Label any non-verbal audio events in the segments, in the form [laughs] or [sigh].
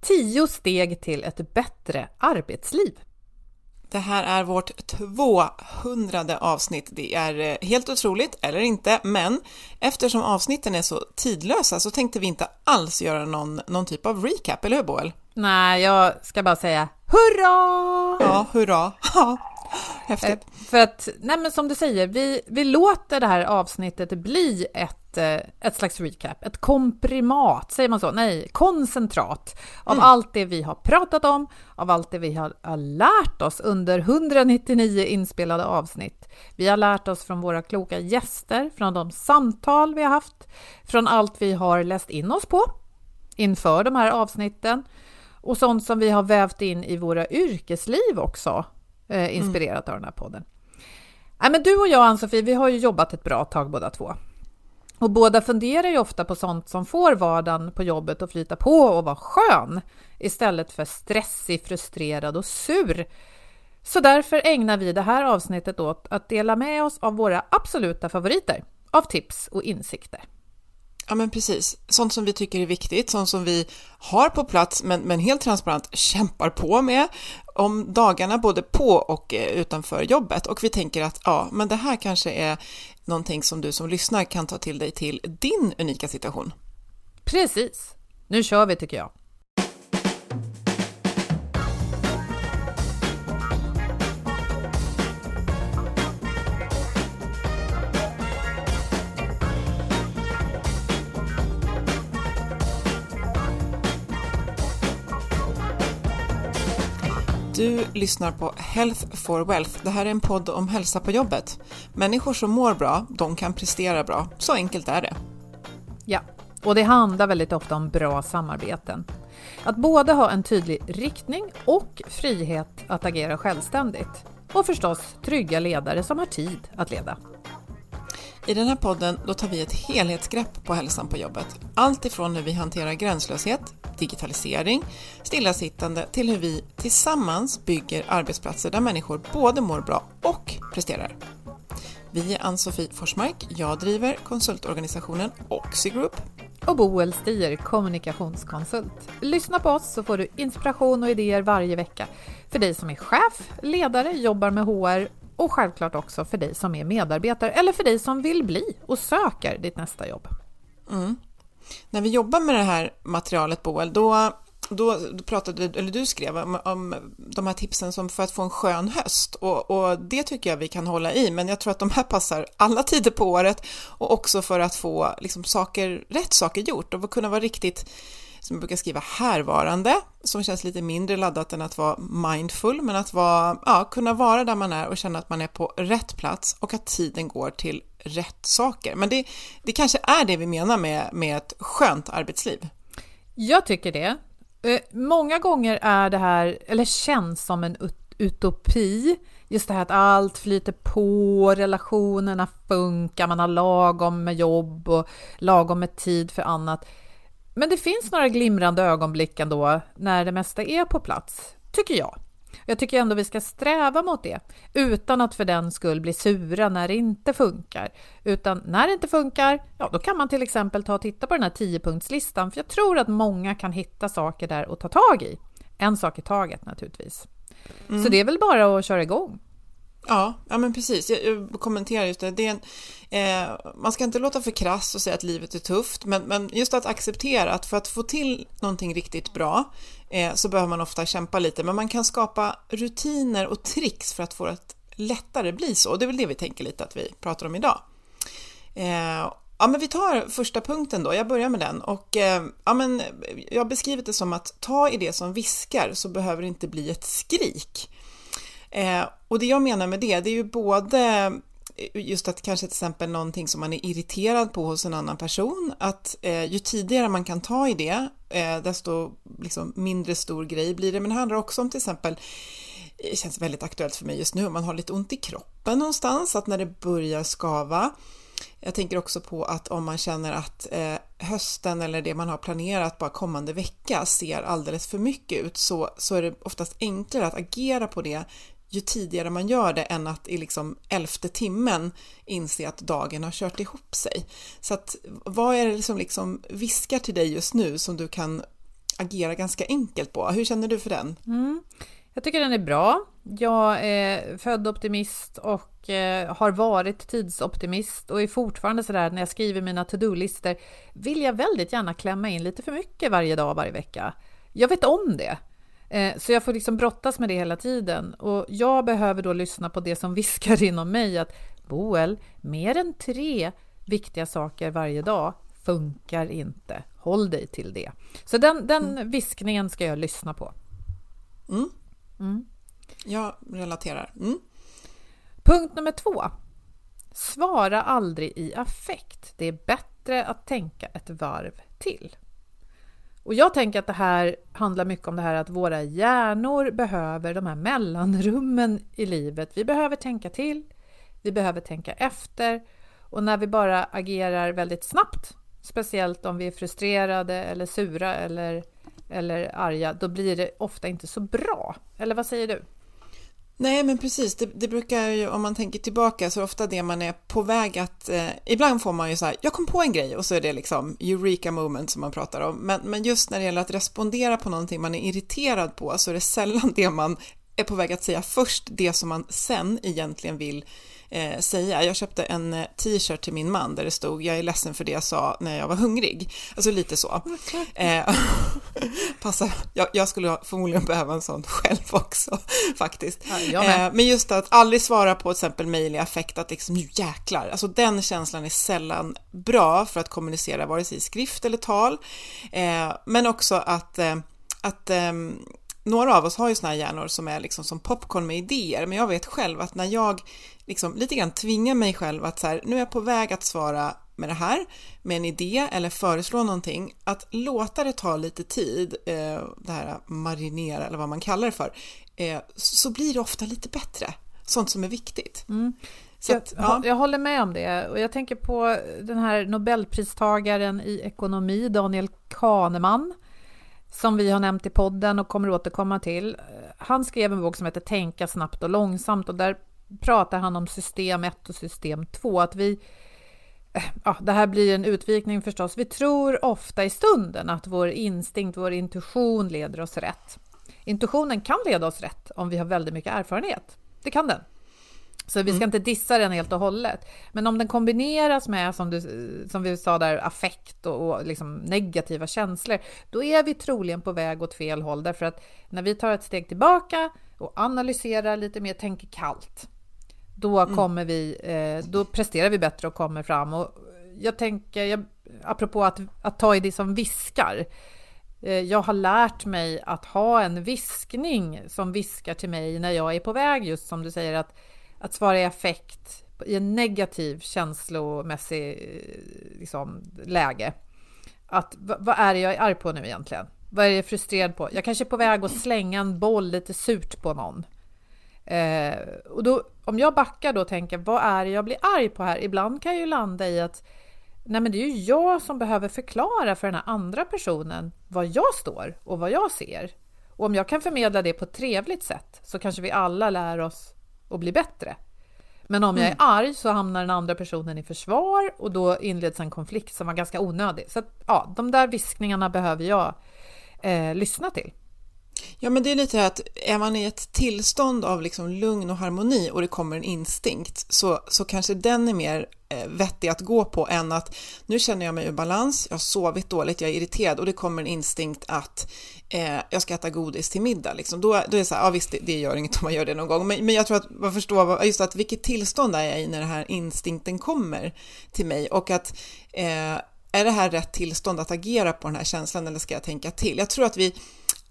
Tio steg till ett bättre arbetsliv. Det här är vårt 200 avsnitt. Det är eh, helt otroligt, eller inte, men eftersom avsnitten är så tidlösa så tänkte vi inte alls göra någon, någon typ av recap, eller hur Boel? Nej, jag ska bara säga hurra! Ja, hurra! [gasps] Häftigt. Eh, För att, nej men som du säger, vi, vi låter det här avsnittet bli ett, eh, ett slags recap, ett komprimat, säger man så? Nej, koncentrat av allt det vi har pratat om, av allt det vi har, har lärt oss under 199 inspelade avsnitt. Vi har lärt oss från våra kloka gäster, från de samtal vi har haft, från allt vi har läst in oss på inför de här avsnitten och sånt som vi har vävt in i våra yrkesliv också, eh, inspirerat av den här podden. Nej, men du och jag, Ann-Sofie, vi har ju jobbat ett bra tag båda två. Och båda funderar ju ofta på sånt som får vardagen på jobbet att flyta på och vara skön istället för stressig, frustrerad och sur. Så därför ägnar vi det här avsnittet åt att dela med oss av våra absoluta favoriter av tips och insikter. Ja men precis, sånt som vi tycker är viktigt, sånt som vi har på plats men, men helt transparent kämpar på med om dagarna både på och eh, utanför jobbet och vi tänker att ja, men det här kanske är någonting som du som lyssnar kan ta till dig till din unika situation. Precis. Nu kör vi tycker jag. Du lyssnar på Health for Wealth. Det här är en podd om hälsa på jobbet. Människor som mår bra, de kan prestera bra. Så enkelt är det. Ja, och det handlar väldigt ofta om bra samarbeten. Att både ha en tydlig riktning och frihet att agera självständigt. Och förstås trygga ledare som har tid att leda. I den här podden då tar vi ett helhetsgrepp på hälsan på jobbet. Allt ifrån hur vi hanterar gränslöshet, digitalisering, stillasittande till hur vi tillsammans bygger arbetsplatser där människor både mår bra och presterar. Vi är Ann-Sofie Forsmark, jag driver konsultorganisationen Oxy Group. Och Boel Stier, kommunikationskonsult. Lyssna på oss så får du inspiration och idéer varje vecka. För dig som är chef, ledare, jobbar med HR och självklart också för dig som är medarbetare eller för dig som vill bli och söker ditt nästa jobb. Mm. När vi jobbar med det här materialet Boel, då, då, då pratade eller du skrev om, om de här tipsen som för att få en skön höst och, och det tycker jag vi kan hålla i, men jag tror att de här passar alla [laughs] tider på året och också för att få liksom, saker, rätt saker gjort och kunna vara riktigt som jag brukar skriva härvarande, som känns lite mindre laddat än att vara mindful, men att vara, ja, kunna vara där man är och känna att man är på rätt plats och att tiden går till rätt saker. Men det, det kanske är det vi menar med, med ett skönt arbetsliv. Jag tycker det. Eh, många gånger är det här, eller känns som en utopi, just det här att allt flyter på, relationerna funkar, man har lagom med jobb och lagom med tid för annat. Men det finns några glimrande ögonblick ändå när det mesta är på plats, tycker jag. Jag tycker ändå vi ska sträva mot det utan att för den skull bli sura när det inte funkar. Utan när det inte funkar, ja då kan man till exempel ta och titta på den här 10-punktslistan för jag tror att många kan hitta saker där att ta tag i. En sak i taget naturligtvis. Mm. Så det är väl bara att köra igång. Ja, ja men precis. Jag, jag kommenterar just det. det en, eh, man ska inte låta för krass och säga att livet är tufft, men, men just att acceptera att för att få till någonting riktigt bra eh, så behöver man ofta kämpa lite, men man kan skapa rutiner och tricks för att få det lättare bli så. Det är väl det vi tänker lite att vi pratar om idag. Eh, Ja, men vi tar första punkten då. Jag börjar med den och eh, ja, men jag har beskrivit det som att ta i det som viskar så behöver det inte bli ett skrik. Eh, och det jag menar med det, det är ju både eh, just att kanske till exempel någonting som man är irriterad på hos en annan person, att eh, ju tidigare man kan ta i det, eh, desto liksom, mindre stor grej blir det. Men det handlar också om till exempel det känns väldigt aktuellt för mig just nu, om man har lite ont i kroppen någonstans, att när det börjar skava, jag tänker också på att om man känner att eh, hösten eller det man har planerat bara kommande vecka ser alldeles för mycket ut så, så är det oftast enklare att agera på det ju tidigare man gör det än att i liksom elfte timmen inse att dagen har kört ihop sig. Så att vad är det som liksom viskar till dig just nu som du kan agera ganska enkelt på? Hur känner du för den? Mm. Jag tycker den är bra. Jag är född optimist och eh, har varit tidsoptimist och är fortfarande sådär när jag skriver mina to-do-listor vill jag väldigt gärna klämma in lite för mycket varje dag, varje vecka. Jag vet om det. Eh, så jag får liksom brottas med det hela tiden och jag behöver då lyssna på det som viskar [laughs] inom mig att Boel, mer än tre viktiga saker varje dag funkar inte. Håll dig till det. Så den, den mm. viskningen ska jag lyssna på. Mm. Mm. Jag relaterar. Mm. Punkt nummer två. Svara aldrig i affekt. Det är bättre att tänka ett varv till. Och jag tänker att det här handlar mycket om det här att våra hjärnor behöver de här mellanrummen i livet. Vi behöver tänka till, vi behöver tänka efter och när vi bara agerar väldigt snabbt, speciellt om vi är frustrerade eller sura eller, eller arga, då blir det ofta inte så bra. Eller vad säger du? Nej, men precis. Det, det, brukar ju, om man tänker tillbaka, så är ofta det man är på väg att... Eh, ibland får man ju så här, jag kom på en grej och så är det liksom eureka moment som man pratar om. Men, men just när det gäller att respondera på någonting man är irriterad på så är det sällan [laughs] det man är på väg att säga först, det som man sen egentligen vill eh, säga. Jag köpte en eh, t-shirt till min man där det stod jag är ledsen för det jag sa när jag var hungrig. Alltså lite så. Eh, [laughs] passa, jag, jag, skulle förmodligen behöva en sån själv också [laughs] faktiskt. Ja, eh, men just att aldrig svara på till exempel mejl i affekt att liksom nu jäklar, alltså den känslan är sällan bra för att kommunicera vare sig i skrift eller tal. Eh, men också att eh, att ehm, några av oss har ju såna här hjärnor som är liksom som popcorn med idéer, men jag vet själv att när jag liksom lite grann tvingar mig själv att så här, nu är jag på väg att svara med det här, med en idé eller föreslå någonting, att låta det ta lite tid, eh, det här marinera eller vad man kallar det för, eh, så blir det ofta lite bättre. Sånt som är viktigt. Mm. Så att, ja. jag, håller med om det och jag tänker på den här Nobelpristagaren i ekonomi, Daniel Kahneman, som vi har nämnt i podden och kommer återkomma till. Han skrev en bok som heter Tänka snabbt och långsamt och där pratar han om system 1 och system 2. Att vi, ja, det här blir en utvikning förstås. Vi tror ofta i stunden att vår instinkt, vår intuition leder oss rätt. Intuitionen kan leda oss rätt om vi har väldigt mycket erfarenhet. Det kan den. Så vi ska mm. inte dissa den helt och hållet. Men om den kombineras med, som, du, som vi sa där, affekt och, och liksom negativa känslor, då är vi troligen på väg åt fel håll. Därför att när vi tar ett steg tillbaka och analyserar lite mer, tänker kallt, då, mm. kommer vi, eh, då presterar vi bättre och kommer fram. Och jag tänker, jag, apropå att, att ta i det som viskar, Eh, jag har lärt mig att ha en viskning som viskar till mig när jag är på väg, just som du säger, att, att svara i affekt i en negativ känslomässig eh, liksom, läge. Att vad är det jag är arg på nu egentligen? Vad är jag frustrerad på? Jag kanske är på väg att slänga en boll lite surt på någon. Eh, och då, om jag backar då och tänker, vad är det jag blir arg på här? Ibland kan jag ju landa i att nej men det är ju jag som behöver förklara för den här andra personen var jag står och vad jag ser. Och om jag kan förmedla det på ett trevligt sätt så kanske vi alla lär oss att bli bättre. Men om jag är mm. arg så hamnar den andra personen i försvar och då inleds en konflikt som var ganska onödig. Så att, ja, de där viskningarna behöver jag eh, lyssna till. Ja, men det är lite det att är man i ett tillstånd av liksom lugn och harmoni och det kommer en instinkt så, så kanske den är mer eh, vettig att gå på än att nu känner jag mig ur balans, jag har sovit dåligt, jag är irriterad och det kommer en instinkt att eh, jag ska äta godis till middag. Liksom. Då, då är det så här, ja visst det, det, gör inget om man gör det någon gång, men, men jag tror att man förstår just att vilket tillstånd är jag i när den här instinkten kommer till mig och att eh, är det här rätt tillstånd att agera på den här känslan eller ska jag tänka till? Jag tror att vi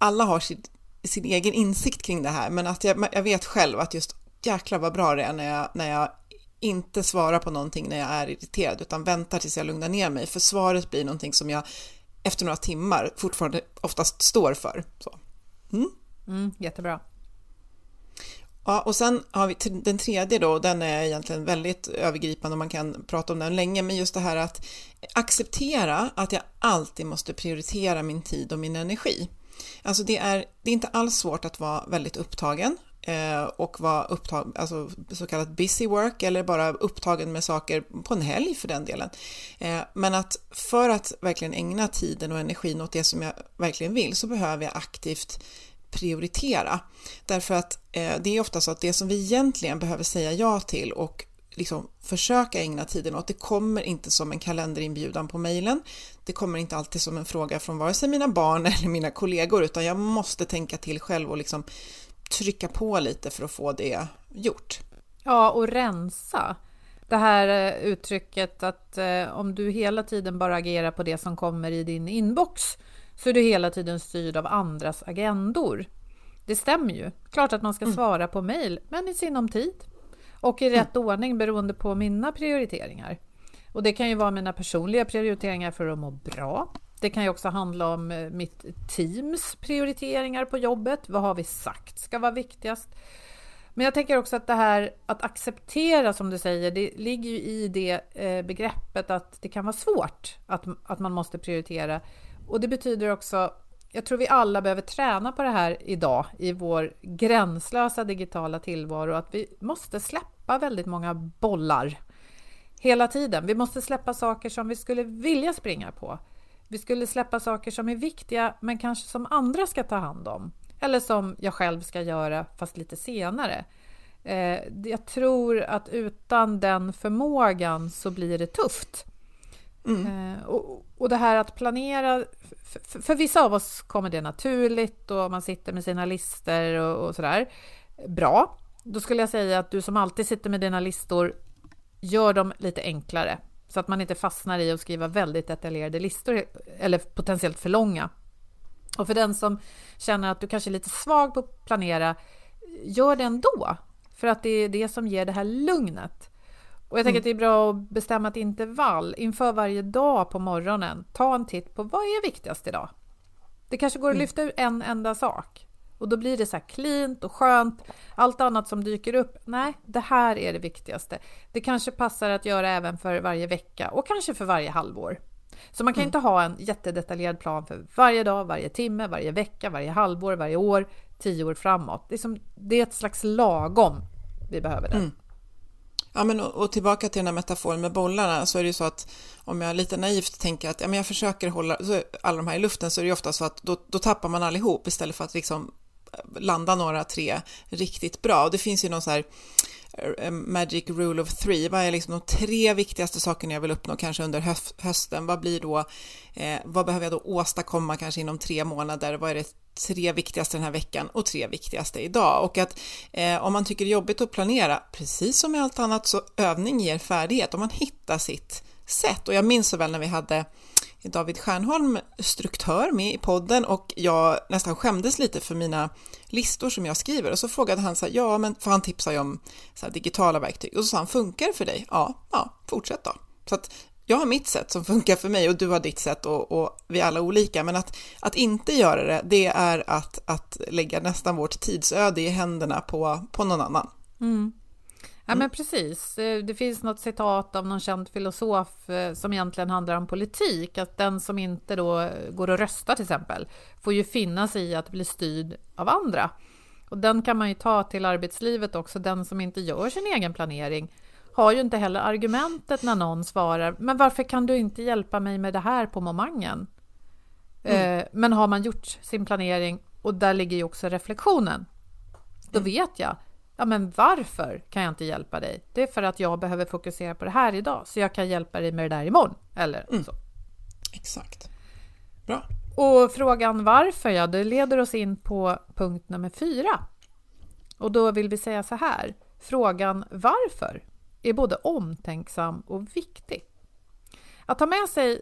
alla har sin, sin egen insikt kring det här, men att jag, jag vet själv att just jäklar vad bra det är när jag, när jag inte svarar på någonting när jag är irriterad, utan väntar tills jag lugnar ner mig, för svaret blir någonting som jag efter några timmar fortfarande oftast står för. Så. Mm. Mm, jättebra. Ja, och sen har vi den tredje då, den är egentligen väldigt övergripande och man kan prata om den länge, men just det här att acceptera att jag alltid måste prioritera min tid och min energi. Alltså det är, det är inte alls svårt att vara väldigt upptagen eh, och vara upptagen, alltså så kallat busy work eller bara upptagen med saker på en helg för den delen. Eh, men att för att verkligen ägna tiden och energin åt det som jag verkligen vill så behöver jag aktivt prioritera. Därför att eh, det är ofta så att det som vi egentligen behöver säga ja till och liksom försöka ägna tiden åt. Det kommer inte som en kalenderinbjudan på mejlen. Det kommer inte alltid som en fråga från vare sig mina barn [laughs] eller mina kollegor, utan jag måste tänka till själv och liksom trycka på lite för att få det gjort. Ja, och rensa. Det här eh, uttrycket att eh, om du hela tiden bara agerar på det som kommer i din inbox så är du hela tiden styrd av andras agendor. Det stämmer ju. Klart att man ska mm. svara på mejl, men i sinom tid och i rätt mm. ordning beroende på mina prioriteringar. Och det kan ju vara mina personliga prioriteringar för att må bra. Det kan ju också handla om eh, mitt teams prioriteringar på jobbet. Vad har vi sagt ska vara viktigast? Men jag tänker också att det här att acceptera, som du säger, det ligger ju i det eh, begreppet att det kan vara svårt att, att man måste prioritera. Och det betyder också jag tror vi alla behöver träna på det här idag i vår gränslösa digitala tillvaro, att vi måste släppa väldigt många bollar hela tiden. Vi måste släppa saker som vi skulle vilja springa på. Vi skulle släppa saker som är viktiga, men kanske som andra ska ta hand om. Eller som jag själv ska göra, fast lite senare. Eh, jag tror att utan den förmågan så blir det tufft. Mm. Eh, och, och det här att planera för, för, vissa av oss kommer det naturligt och man sitter med sina listor och, och sådär. Bra. Då skulle jag säga att du som alltid sitter med dina listor, gör dem lite enklare så att man inte fastnar i att skriva väldigt detaljerade listor eller potentiellt för långa. Och för den som känner att du kanske är lite svag på att planera, gör det ändå. För att det är det som ger det här lugnet. Och jag tänker mm. att det är bra att bestämma ett intervall inför varje dag på morgonen. Ta en titt på vad är viktigast idag? Det kanske går att mm. lyfta ur en enda sak och då blir det så här cleant och skönt. Allt annat som dyker upp, nej, det här är det viktigaste. Det kanske passar att göra även för varje vecka och kanske för varje halvår. Så man kan mm. inte ha en jättedetaljerad plan för varje dag, varje timme, varje vecka, varje halvår, varje år, tio år framåt. Det är, som, det är ett slags lagom vi behöver det. Mm. Ja, men och, tillbaka till den här metaforen med bollarna så är det ju så att om jag lite naivt tänker att ja, men jag försöker hålla så alla de här i luften så är det ju ofta så att då, då tappar man allihop istället för att liksom eh, landa några tre riktigt bra. Och det finns ju någon så här eh, eh, Magic Rule of Three, vad är liksom de tre viktigaste sakerna jag vill uppnå kanske under hösten? Vad blir då, eh, vad behöver jag då åstadkomma kanske inom tre månader? Vad är det tre viktigaste den här veckan och tre viktigaste idag. Och att eh, om man tycker det är jobbigt att planera, precis som med allt annat, så övning ger färdighet. Om man hittar sitt sätt. Och jag minns så väl när vi hade David Stjernholm struktör med i podden och jag nästan skämdes lite för mina listor som jag skriver och så frågade han så här, ja men för han tipsar ju om så digitala verktyg och så sa han, funkar det för dig? Ja, ja, fortsätt då. Så att jag har mitt sätt som funkar för mig och du har ditt sätt och, och vi är alla olika, men att, att inte göra det, det är att, att lägga nästan vårt tidsöde i händerna på, på någon annan. Mm. Ja, men precis. Eh, det finns något citat av någon känd filosof eh, som egentligen handlar om politik, att den som inte då går och röstar till exempel, får ju finna sig i att bli styrd av andra. Och den kan man ju ta till arbetslivet också, den som inte gör sin egen planering har ju inte heller argumentet när någon svarar, men varför kan du inte hjälpa mig med det här på momangen? Mm. Eh, men har man gjort sin planering, och där ligger ju också reflektionen, då mm. vet jag, ja men varför kan jag inte hjälpa dig? Det är för att jag behöver fokusera på det här idag, så jag kan hjälpa dig med det där imorgon. Eller mm. så. Exakt. Bra. Och frågan varför, ja, det leder oss in på punkt nummer fyra. Och då vill vi säga så här, frågan varför är både omtänksam och viktig. Att ta med sig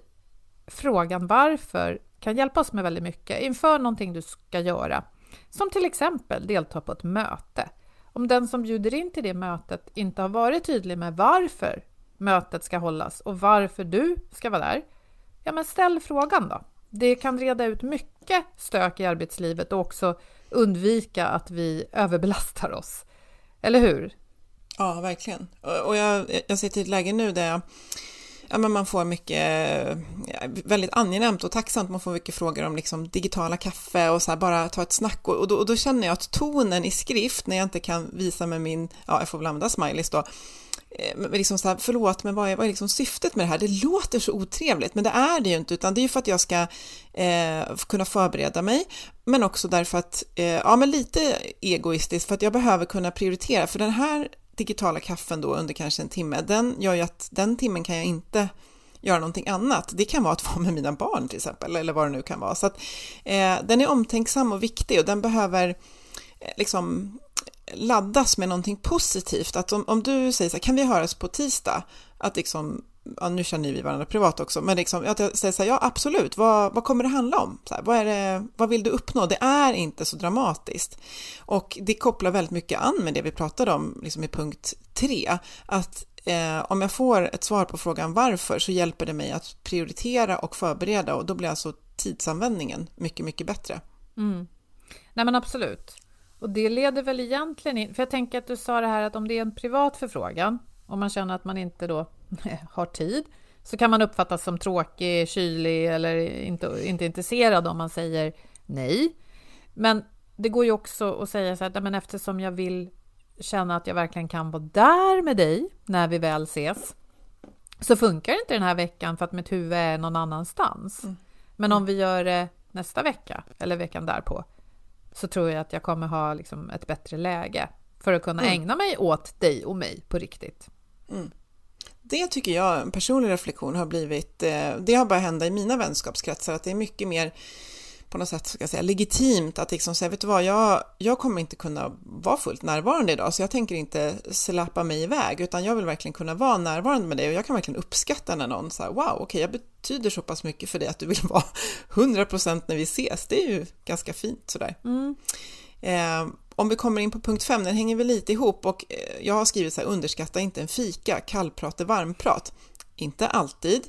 frågan varför kan hjälpa oss med väldigt mycket inför någonting du ska göra. Som till exempel delta på ett möte. Om den som bjuder in till det mötet inte har varit tydlig med varför mötet ska hållas och varför du ska vara där, ja men ställ frågan då. Det kan reda ut mycket stök i arbetslivet och också undvika att vi överbelastar oss. Eller hur? Ja, verkligen. Och jag, jag sitter i ett läge nu där jag, ja, men man får mycket, väldigt angenämt och tacksamt, man får mycket frågor om liksom digitala kaffe och så här, bara ta ett snack och, och, då, och då känner jag att tonen i skrift, när jag inte kan visa med min, ja, jag får väl använda smileys då, eh, liksom så här, förlåt, men vad är, vad är liksom syftet med det här? Det låter så otrevligt, men det är det ju inte, utan det är ju för att jag ska eh, kunna förbereda mig, men också därför att, eh, ja men lite egoistiskt, för att jag behöver kunna prioritera, för den här digitala kaffen då under kanske en timme, den gör ju att den timmen kan jag inte göra någonting annat. Det kan vara att vara med mina barn till exempel, eller vad det nu kan vara. Så att, eh, den är omtänksam och viktig och den behöver eh, liksom laddas med någonting positivt. Att om, om du säger så här, kan vi höras på tisdag? Att liksom ja, nu känner vi varandra privat också, men liksom, att jag säger så här, ja absolut, vad, vad kommer det handla om? Så här, vad, är det, vad vill du uppnå? Det är inte så dramatiskt. Och det kopplar väldigt mycket an med det vi pratade om liksom i punkt tre, att eh, om jag får ett svar på frågan varför så hjälper det mig att prioritera och förbereda och då blir alltså tidsanvändningen mycket, mycket bättre. Mm. Nej men absolut. Och det leder väl egentligen in, för jag tänker att du sa det här att om det är en privat förfrågan, om man känner att man inte då [laughs] har tid så kan man uppfattas som tråkig, kylig eller inte, inte intresserad om man säger nej. Men det går ju också att säga så här, men eftersom jag vill känna att jag verkligen kan vara där med dig när vi väl ses så funkar inte den här veckan för att mitt huvud är någon annanstans. Mm. Men om vi gör det nästa vecka eller veckan därpå så tror jag att jag kommer ha liksom ett bättre läge för att kunna mm. ägna mig åt dig och mig på riktigt. Mm det tycker jag, en personlig reflektion, har blivit, eh, det har börjat hända i mina vänskapskretsar, att det är mycket mer på något sätt ska jag säga, legitimt att liksom säga, vet du vad, jag, jag kommer inte kunna vara fullt närvarande idag, så jag tänker inte släppa mig iväg, utan jag vill verkligen kunna vara närvarande med dig och jag kan verkligen uppskatta när någon säger wow, okej, okay, jag betyder så pass mycket för dig att du vill [laughs] vara 100% när vi ses, det är ju ganska fint sådär. Mm. Eh, om vi kommer in på punkt 5, den hänger väl lite ihop och eh, jag har skrivit så här, underskatta inte en fika, kallprat är varmprat. Inte alltid,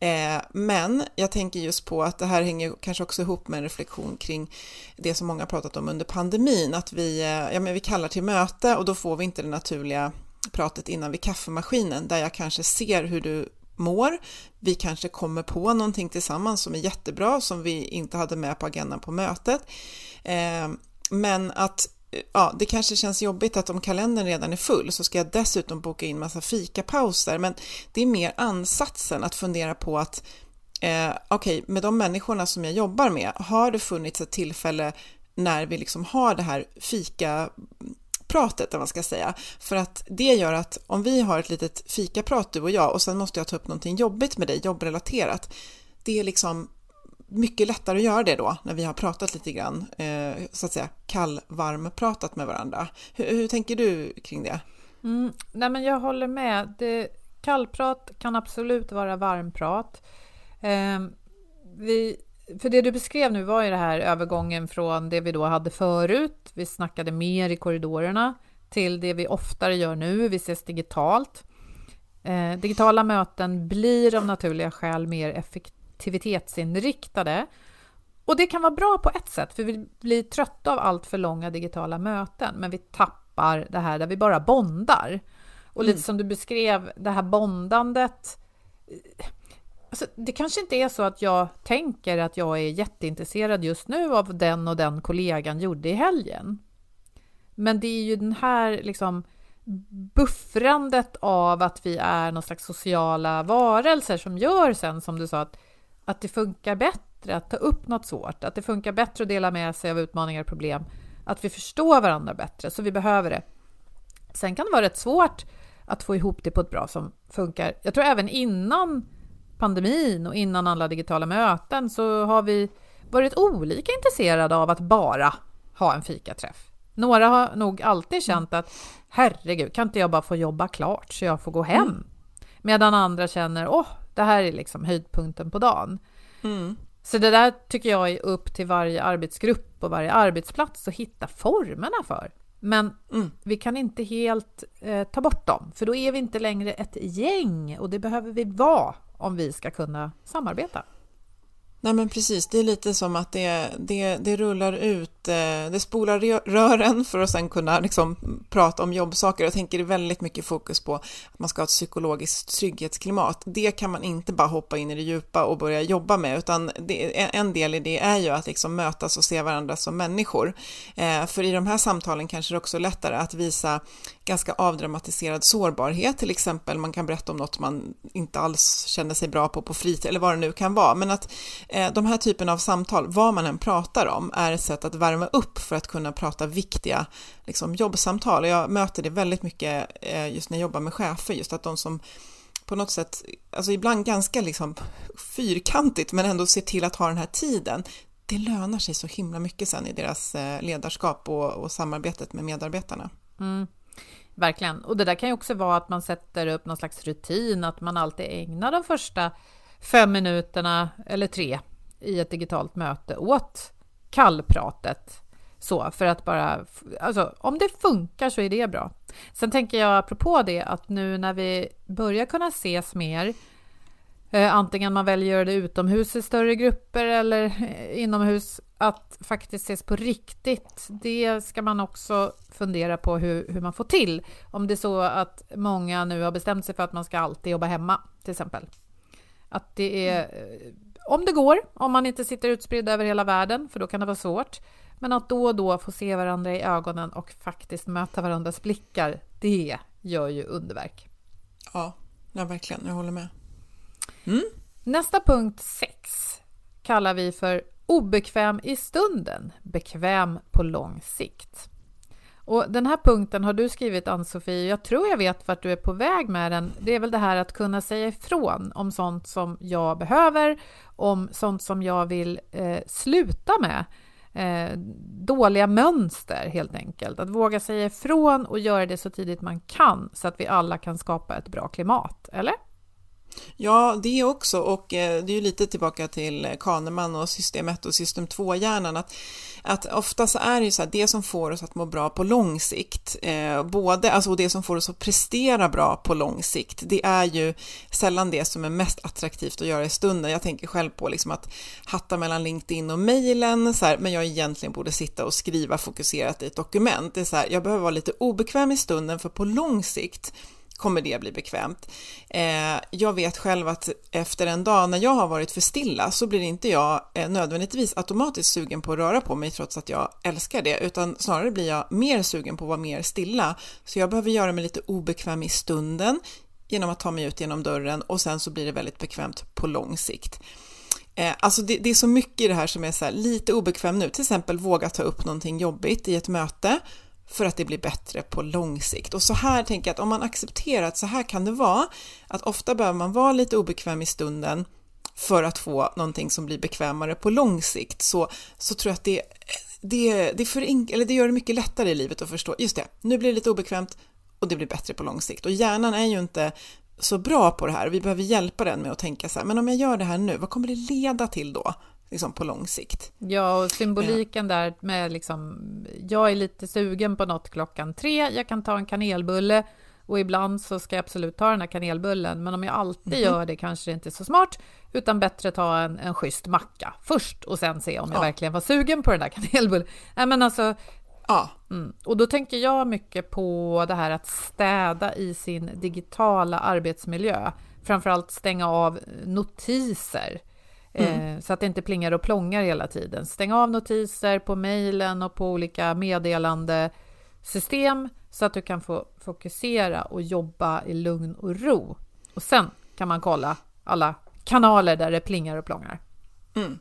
eh, men jag tänker just på att det här hänger kanske också ihop med en reflektion kring det som många pratat om under pandemin, att vi, eh, ja, men vi kallar till möte och då får vi inte det naturliga pratet innan vid kaffemaskinen där jag kanske ser hur du mår. Vi kanske kommer på någonting tillsammans som är jättebra som vi inte hade med på agendan på mötet. Eh, men att ja, det kanske känns jobbigt att om kalendern redan är full så ska jag dessutom boka in massa fikapauser, men det är mer ansatsen att fundera på att eh, okej, okay, med de människorna som jag jobbar med, har det funnits ett tillfälle när vi liksom har det här fika pratet, man ska säga. För att det gör att om vi har ett litet fikaprat du och jag och sen måste jag ta upp någonting jobbigt med dig, jobbrelaterat, det är liksom mycket lättare att göra det då när vi har pratat lite grann, eh, så att säga kall-varm-pratat med varandra. Hur, hur, tänker du kring det? Mm, nej men jag håller med. Det, kallprat kan absolut vara varmprat. Eh, vi, för det du beskrev nu var ju det här övergången från det vi då hade förut, vi snackade mer i korridorerna, till det vi oftare gör nu, vi ses digitalt. Eh, digitala möten blir av naturliga skäl mer effektiva effektivitetsinriktade. Och det kan vara bra på ett sätt, för vi blir trötta av allt för långa digitala möten, men vi tappar det här där vi bara bondar. Och lite mm. som du beskrev, det här bondandet. Alltså, det kanske inte är så att jag tänker att jag är jätteintresserad just nu av den och den kollegan gjorde i helgen. Men det är ju den här liksom buffrandet av att vi är någon slags sociala varelser som gör sen, som du sa, att, att det funkar bättre att ta upp något svårt, att det funkar bättre att dela med sig av utmaningar och problem, att vi förstår varandra bättre, så vi behöver det. Sen kan det vara rätt svårt att få ihop det på ett bra som funkar. Jag tror även innan pandemin och innan alla digitala möten så har vi varit olika intresserade av att bara ha en fikaträff. Några har nog alltid känt att herregud, kan inte jag bara få jobba klart så jag får gå hem? Mm. Medan andra känner, åh, det här är liksom höjdpunkten på dagen. Mm. Så det där tycker jag är upp till varje arbetsgrupp och varje arbetsplats att hitta formerna för. Men mm. vi kan inte helt eh, ta bort dem, för då är vi inte längre ett gäng och det behöver vi vara om vi ska kunna samarbeta. Nej men precis, det är lite som att det, det, det rullar ut, eh, det spolar rören för att sen kunna liksom prata om jobbsaker. Jag tänker väldigt mycket fokus på att man ska ha ett psykologiskt trygghetsklimat. Det kan man inte bara hoppa in i det djupa och börja jobba med, utan det, en del i det är ju att liksom mötas och se varandra som människor. Eh, för i de här samtalen kanske det också är lättare att visa ganska avdramatiserad sårbarhet, till exempel man kan berätta om något man inte alls känner sig bra på på fritid eller vad det nu kan vara, men att eh, de här typen av samtal, vad man än pratar om, är ett sätt att värma upp för att kunna prata viktiga liksom, jobbsamtal. Jag möter det väldigt mycket eh, just när jag jobbar med chefer, just att de som på något sätt, alltså ibland ganska liksom fyrkantigt, men ändå ser till att ha den här tiden. Det lönar sig så himla mycket sen i deras eh, ledarskap och, och samarbetet med medarbetarna. Mm. Verkligen. Och det där kan ju också vara att man sätter upp någon slags rutin, att man alltid ägnar de första fem minuterna eller tre i ett digitalt möte åt kallpratet. Så, för att bara... Alltså, om det funkar så är det bra. Sen tänker jag apropå det att nu när vi börjar kunna ses mer Eh, antingen man väljer att göra det utomhus i större grupper eller eh, inomhus, att faktiskt ses på riktigt. Det ska man också fundera på hur, hur man får till. Om det är så att många nu har bestämt sig för att man ska alltid jobba hemma, till exempel. Att det är, eh, om det går, om man inte sitter utspridd över hela världen, för då kan det vara svårt. Men att då och då få se varandra i ögonen och faktiskt möta varandras blickar, det gör ju underverk. Ja, ja verkligen. Jag håller med. Mm. Nästa punkt 6 kallar vi för obekväm i stunden, bekväm på lång sikt. Och Den här punkten har du skrivit, Ann-Sofie. Jag tror jag vet vart du är på väg med den. Det är väl det här att kunna säga ifrån om sånt som jag behöver, om sånt som jag vill eh, sluta med. Eh, dåliga mönster, helt enkelt. Att våga säga ifrån och göra det så tidigt man kan, så att vi alla kan skapa ett bra klimat. Eller? Ja, det också och eh, det är ju lite tillbaka till eh, Kahneman och system 1 och system 2-hjärnan att, att ofta så är det ju så här, det som får oss att må bra på lång sikt, eh, både, alltså det som får oss att prestera bra på lång sikt, det är ju sällan det som är mest attraktivt att göra i stunden. Jag tänker själv på liksom att hatta mellan LinkedIn och mejlen, men jag egentligen borde sitta och skriva fokuserat i ett dokument. Det är så här, jag behöver vara lite obekväm i stunden för på lång sikt kommer det bli bekvämt. Eh, jag vet själv att efter en dag när jag har varit för stilla så blir inte jag eh, nödvändigtvis automatiskt sugen på att röra på mig trots att jag älskar det, utan snarare blir jag mer sugen på att vara mer stilla. Så jag behöver göra mig lite obekväm i stunden genom att ta mig ut genom dörren och sen så blir det väldigt bekvämt på lång sikt. Eh, alltså det, det, är så mycket i det här som är så lite obekväm nu, till exempel våga ta upp någonting jobbigt i ett möte för att det blir bättre på lång sikt. Och så här tänker jag att om man accepterar att så här kan det vara, att ofta behöver man vara lite obekväm i stunden för att få någonting som blir bekvämare på lång sikt, så, så tror jag att det, det, det, för, eller det gör det mycket lättare i livet att förstå, just det, nu blir det lite obekvämt och det blir bättre på lång sikt. Och hjärnan är ju inte så bra på det här. Vi behöver hjälpa den med att tänka så här, men om jag gör det här nu, vad kommer det leda till då? Liksom på lång sikt. Ja, och symboliken där med liksom, jag är lite sugen på något klockan tre, jag kan ta en kanelbulle och ibland så ska jag absolut ta den här kanelbullen, men om jag alltid mm. gör det kanske det inte är så smart, utan bättre ta en, en schysst macka först och sen se om jag verkligen var sugen på den där [laughs] kanelbullen. Nej, men alltså, Ja. Mm. Och då tänker jag mycket på det här att städa i sin digitala arbetsmiljö. Framförallt stänga av notiser. Mm. Eh, så att det inte plingar och plångar hela tiden. Stänga av notiser på mejlen och på olika meddelandesystem så att du kan få fokusera och jobba i lugn och ro. Och sen kan man kolla alla kanaler där det plingar och plångar. Mm.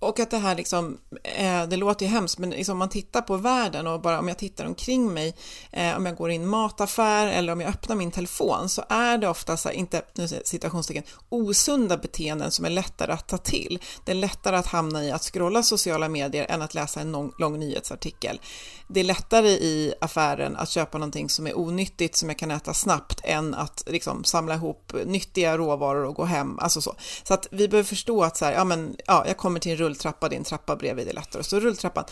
Och att det här liksom, eh, det låter ju hemskt, men liksom om man tittar på världen och bara om jag tittar omkring mig, eh, om jag går i en mataffär eller om jag öppnar min telefon så är det ofta så här, inte citationstecken, osunda beteenden som är lättare att ta till. Det är lättare att hamna i att scrolla sociala medier än att läsa en lång, lång nyhetsartikel. Det är lättare i affären att köpa någonting som är onyttigt som jag kan äta snabbt än att liksom samla ihop nyttiga råvaror och gå hem, alltså så. Så att vi behöver förstå att så här, ja men, ja, jag kommer till en rulltrappa, det är en trappa bredvid, det är lättare. Så rulltrappan,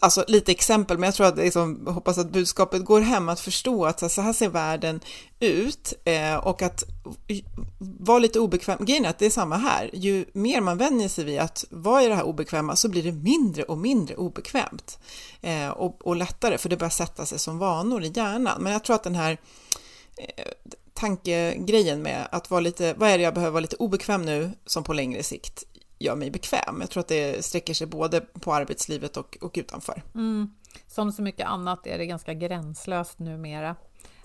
alltså lite exempel, men jag tror att liksom, hoppas att budskapet går hem, att förstå att så här ser världen ut eh, och att vara lite obekväm. Grejen är att det är samma här, ju mer man vänjer sig vid att vara i det här obekväma så blir det mindre och mindre obekvämt eh, och, och lättare, för det börjar sätta sig som vanor i hjärnan. Men jag tror att den här eh, tankegrejen med att vara lite, vad är det jag behöver vara lite obekväm nu som på längre sikt gör mig bekväm. Jag tror att det sträcker sig både på arbetslivet och, och utanför. Mm. Som så mycket annat är det ganska gränslöst numera.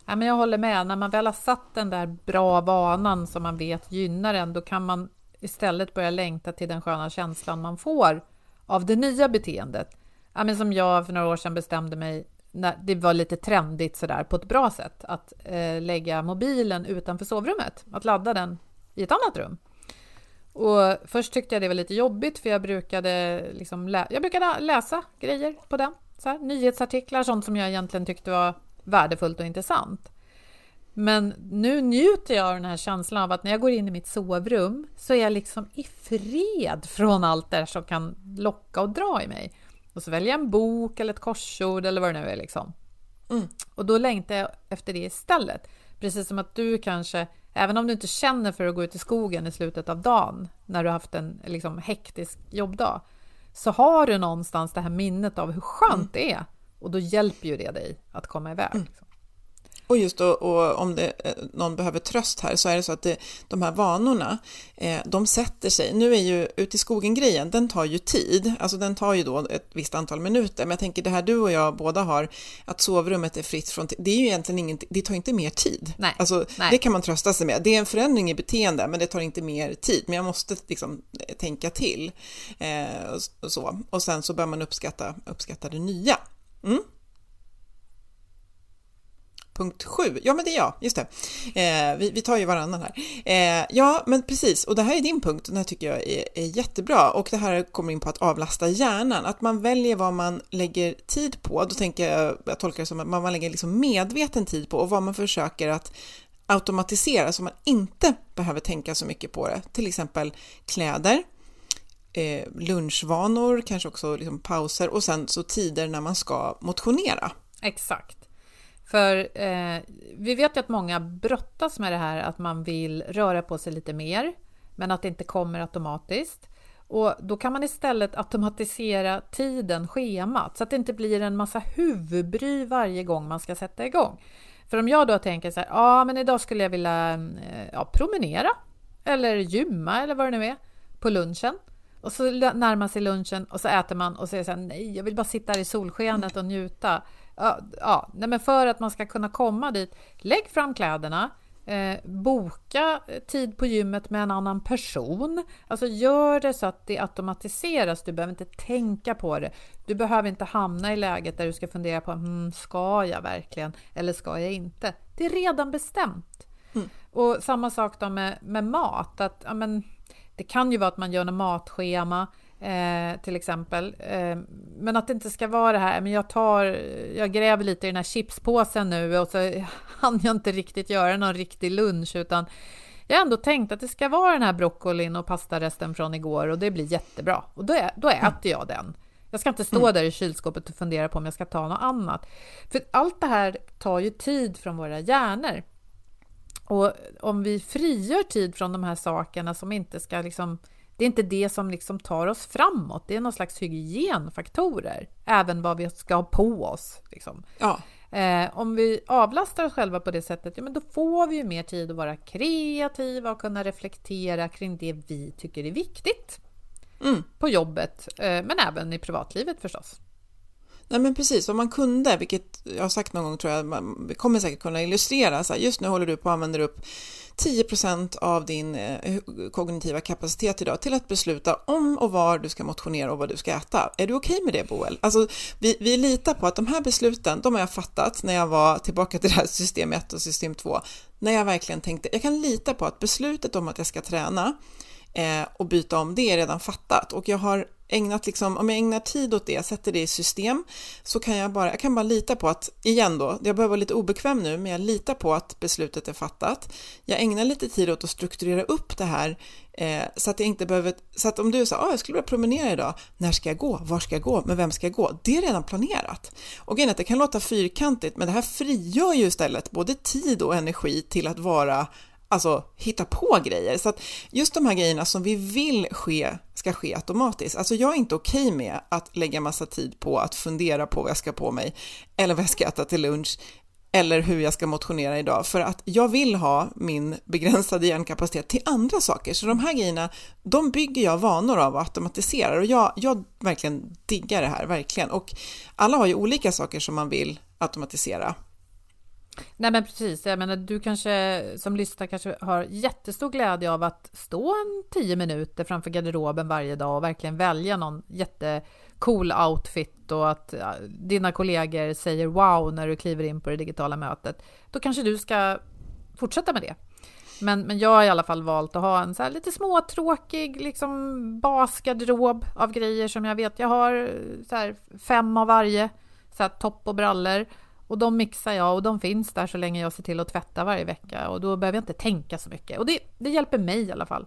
Ja, men jag håller med, när man väl har satt den där bra vanan som man vet gynnar en, då kan man istället börja längta till den sköna känslan man får av det nya beteendet. Ja, men som jag för några år sedan bestämde mig, när det var lite trendigt sådär på ett bra sätt, att eh, lägga mobilen utanför sovrummet, att ladda den i ett annat rum. Och först tyckte jag det var lite jobbigt för jag brukade, liksom lä jag brukade läsa grejer på den. Så här, nyhetsartiklar, sånt som jag egentligen tyckte var värdefullt och intressant. Men nu njuter jag av den här känslan av att när jag går in i mitt sovrum så är jag liksom i fred från allt det som kan locka och dra i mig. Och så väljer jag en bok eller ett korsord eller vad det nu är. Liksom. Mm. Och då längtar jag efter det istället. Precis som att du kanske Även om du inte känner för att gå ut i skogen i slutet av dagen när du haft en liksom, hektisk jobbdag så har du någonstans det här minnet av hur skönt mm. det är och då hjälper ju det dig att komma iväg. Mm. Och just då, och om det, eh, någon behöver tröst här så är det så att det, de här vanorna, eh, de sätter sig. Nu är ju ut i skogen-grejen, den tar ju tid, alltså den tar ju då ett visst antal minuter. Men jag tänker det här du och jag båda har, att sovrummet är fritt från, det är ju egentligen inget, det tar inte mer tid. Nej, alltså, nej. Det kan man trösta sig med. Det är en förändring i beteende, men det tar inte mer tid. Men jag måste liksom eh, tänka till. Eh, och, så. och sen så bör man uppskatta, uppskatta det nya. Mm. Punkt 7, ja men det är jag, just det. Eh, vi, vi, tar ju varannan här. Eh, ja, men precis, och det här är din punkt, den här tycker jag är, är, jättebra. Och det här kommer in på att avlasta hjärnan, att man väljer vad man lägger tid på. Då tänker jag, jag tolkar det som att man lägger liksom medveten tid på och vad man försöker att automatisera så man inte behöver tänka så mycket på det. Till exempel kläder, eh, lunchvanor, kanske också liksom pauser och sen så tider när man ska motionera. Exakt. För eh, vi vet ju att många brottas med det här att man vill röra på sig lite mer, men att det inte kommer automatiskt. Och då kan man istället automatisera tiden, schemat, så att det inte blir en massa huvudbry varje gång man ska sätta igång. För om jag då tänker så här, ja men idag skulle jag vilja eh, ja, promenera eller gymma eller vad det nu är på lunchen. Och så närmar sig lunchen och så äter man och säger så här, nej jag vill bara sitta här i solskenet och njuta. Ja, ja, men för att man ska kunna komma dit, lägg fram kläderna, eh, boka tid på gymmet med en annan person. Alltså gör det så att det automatiseras. Du behöver inte tänka på det. Du behöver inte hamna i läget där du ska fundera på hm, ska jag verkligen eller ska jag inte? Det är redan bestämt. Mm. Och samma sak då med, med mat. Att, ja, men, det kan ju vara att man gör en matschema Eh, till exempel. Eh, men att det inte ska vara det här, men jag tar, jag gräver lite i den här chipspåsen nu och så [laughs] hann jag inte riktigt göra någon riktig lunch utan jag har ändå tänkt att det ska vara den här broccolin och pastaresten från igår och det blir jättebra. Och då, är, då äter mm. jag den. Jag ska inte stå mm. där i kylskåpet och fundera på om jag ska ta något annat. För allt det här tar ju tid från våra hjärnor. Och om vi frigör tid från de här sakerna som inte ska liksom det är inte det som liksom tar oss framåt. Det är någon slags hygienfaktorer, även vad vi ska ha på oss. Liksom. Ja. Eh, om vi avlastar oss själva på det sättet, ja, men då får vi ju mer tid att vara kreativa och kunna reflektera kring det vi tycker är viktigt mm. på jobbet, eh, men även i privatlivet förstås. Nej men precis, om man kunde, vilket jag har sagt någon gång tror jag, man kommer säkert kunna illustrera, så här, just nu håller du på att använda upp 10% av din eh, kognitiva kapacitet idag till att besluta om och var du ska motionera och vad du ska äta. Är du okej okay med det Boel? Alltså, vi, vi litar på att de här besluten, de har jag fattat när jag var tillbaka till det här system 1 och system 2, när jag verkligen tänkte, jag kan lita på att beslutet om att jag ska träna eh, och byta om, det är redan fattat och jag har ägnat liksom, om jag ägnar tid åt det, sätter det i system, så kan jag bara, jag kan bara lita på att, igen då, jag behöver vara lite obekväm nu, men jag litar på att beslutet är fattat. Jag ägnar lite tid åt att strukturera upp det här eh, så att jag inte behöver, så att om du säger, ah, jag skulle vilja promenera idag, när ska jag gå, var ska jag gå, med vem ska jag gå? Det är redan planerat. Och grejen är att det kan låta fyrkantigt, men det här frigör ju istället både tid och energi till att vara alltså hitta på grejer. Så att just de här grejerna som vi vill ske ska ske automatiskt. Alltså jag är inte okej okay med att lägga massa tid på att fundera på vad jag ska på mig eller vad jag ska äta till lunch eller hur jag ska motionera idag för att jag vill ha min begränsade hjärnkapacitet till andra saker. Så de här grejerna, de bygger jag vanor av och automatiserar och jag, jag verkligen diggar det här, verkligen. Och alla har ju olika saker som man vill automatisera. Nej men precis, jag menar du kanske som lyssnar kanske har jättestor glädje av att stå en tio minuter framför garderoben varje dag och verkligen välja någon jättecool outfit och att dina kollegor säger wow när du kliver in på det digitala mötet. Då kanske du ska fortsätta med det. Men, men jag har i alla fall valt att ha en så här lite småtråkig liksom basgarderob av grejer som jag vet. Jag har eh, så här fem av varje, så här topp och brallor och de mixar jag och de finns där så länge jag ser till att tvätta varje vecka och då behöver jag inte tänka så mycket. Och det, det hjälper mig i alla fall.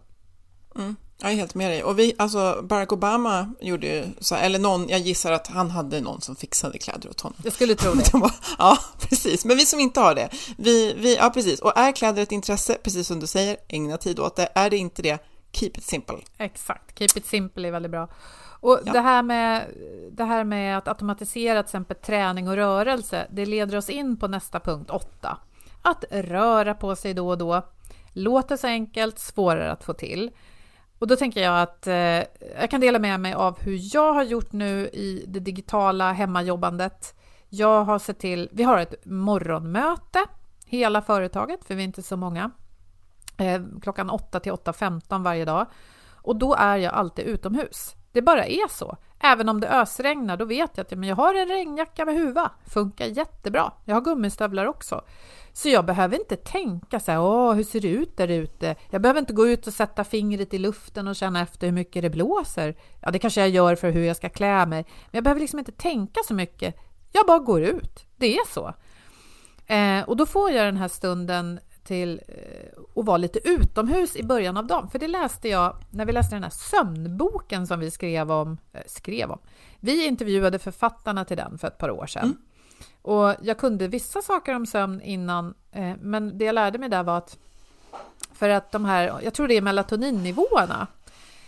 Mm, jag är helt med dig. Och vi, alltså Barack Obama gjorde ju så eller någon, jag gissar att han hade någon som fixade kläder åt honom. Jag skulle tro det. [laughs] ja, precis. Men vi som inte har det, vi, vi, ja precis. Och är kläder ett intresse, precis som du säger, ägna tid åt det. Är det inte det, keep it simple. Exakt, keep it simple är väldigt bra. Och ja. det, här med, det här med att automatisera till exempel träning och rörelse, det leder oss in på nästa punkt 8. Att röra på sig då och då. Låter så enkelt, svårare att få till. Och då tänker jag att eh, jag kan dela med mig av hur jag har gjort nu i det digitala hemmajobbandet. Jag har sett till, vi har ett morgonmöte, hela företaget, för vi är inte så många, eh, klockan 8 till 8.15 varje dag. Och då är jag alltid utomhus. Det bara är så. Även om det ösregnar, då vet jag att jag har en regnjacka med huva. Funkar jättebra. Jag har gummistövlar också. Så jag behöver inte tänka så här, åh, hur ser det ut där ute? Jag behöver inte gå ut och sätta fingret i luften och känna efter hur mycket det blåser. Ja, det kanske jag gör för hur jag ska klä mig. Men jag behöver liksom inte tänka så mycket. Jag bara går ut. Det är så. Eh, och då får jag den här stunden till eh, att vara lite utomhus i början av dagen. För det läste jag när vi läste den här sömnboken som vi skrev om. Äh, skrev om. Vi intervjuade författarna till den för ett par år sedan. Mm. Och jag kunde vissa saker om sömn innan, eh, men det jag lärde mig där var att för att de här, jag tror det är melatoninnivåerna,